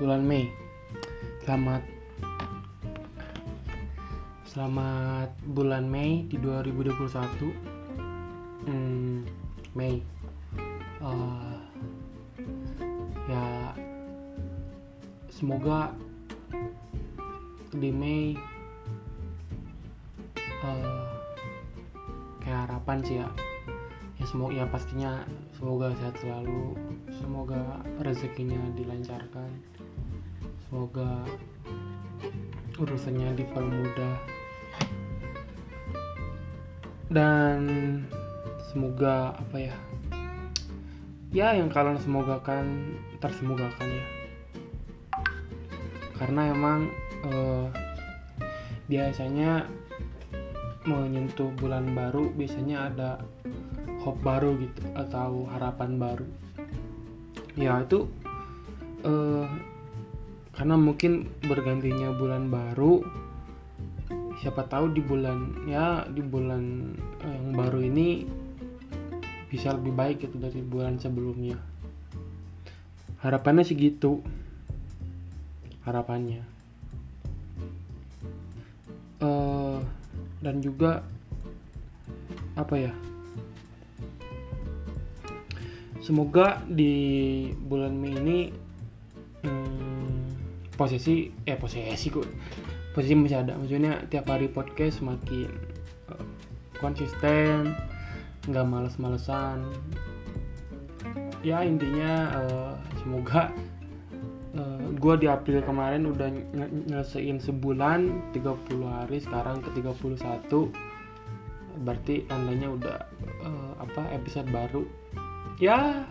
bulan Mei. Selamat Selamat bulan Mei di 2021. Hmm, Mei. Uh, ya semoga di Mei uh, kayak harapan sih ya ya semoga ya pastinya semoga sehat selalu semoga rezekinya dilancarkan semoga urusannya dipermudah. Dan semoga apa ya? Ya yang kalian semogakan tersemogakan ya. Karena emang eh, biasanya menyentuh bulan baru biasanya ada hope baru gitu atau harapan baru. Ya itu eh, karena mungkin bergantinya bulan baru siapa tahu di bulan ya di bulan eh, yang baru ini bisa lebih baik gitu dari bulan sebelumnya. Harapannya segitu harapannya. Uh, dan juga apa ya? Semoga di bulan Mei ini hmm, posisi eh posisi kok. Posisi masih ada. Maksudnya tiap hari podcast semakin uh, konsisten nggak males-malesan. Ya intinya uh, semoga uh, gue di April kemarin udah nyelesain sebulan 30 hari sekarang ke 31 berarti tandanya udah uh, apa episode baru. Ya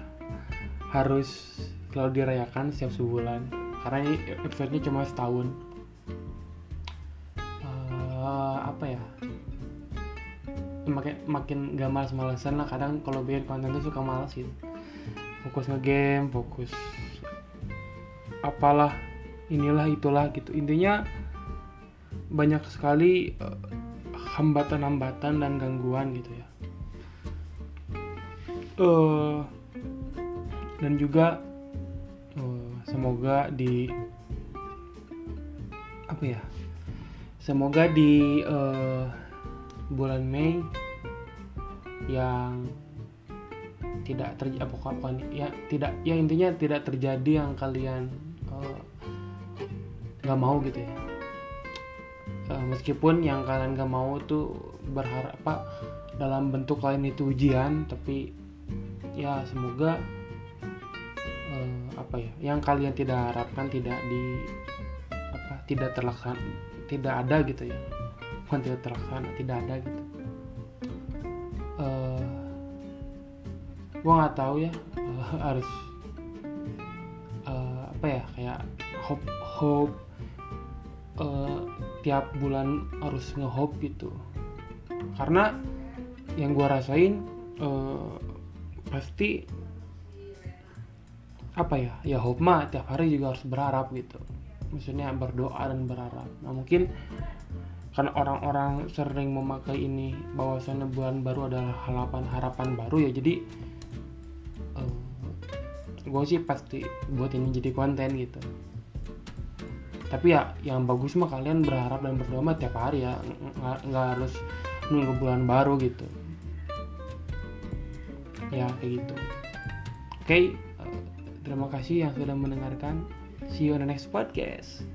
harus selalu dirayakan setiap sebulan karena ini episodenya cuma setahun. Uh, apa ya? Makin makin gak malas-malasan lah. Kadang kalau bikin konten tuh suka malas gitu. Fokus ngegame fokus apalah inilah itulah gitu. Intinya banyak sekali hambatan-hambatan uh, dan gangguan gitu ya. Uh, dan juga semoga di apa ya? Semoga di uh, bulan Mei yang tidak terjadi apa apa ya tidak ya intinya tidak terjadi yang kalian nggak uh, mau gitu ya. Uh, meskipun yang kalian nggak mau tuh berharap apa dalam bentuk lain itu ujian tapi ya semoga uh, apa ya yang kalian tidak harapkan tidak di apa tidak terlaksana tidak ada gitu ya. Bukan tidak terlaksana tidak ada gitu. Uh, gue nggak tahu ya uh, harus uh, apa ya kayak hope hope uh, tiap bulan harus ngehope gitu. Karena yang gue rasain uh, pasti apa ya ya hope mah tiap hari juga harus berharap gitu. Maksudnya berdoa dan berharap. Nah mungkin karena orang-orang sering memakai ini bahwasannya bulan baru adalah harapan harapan baru ya jadi uh, gue sih pasti buat ini jadi konten gitu. Tapi ya yang bagus mah kalian berharap dan berdoa mah tiap hari ya nggak harus nunggu bulan baru gitu. Ya kayak gitu. Oke. okay, terima kasih yang sudah mendengarkan. See you on the next podcast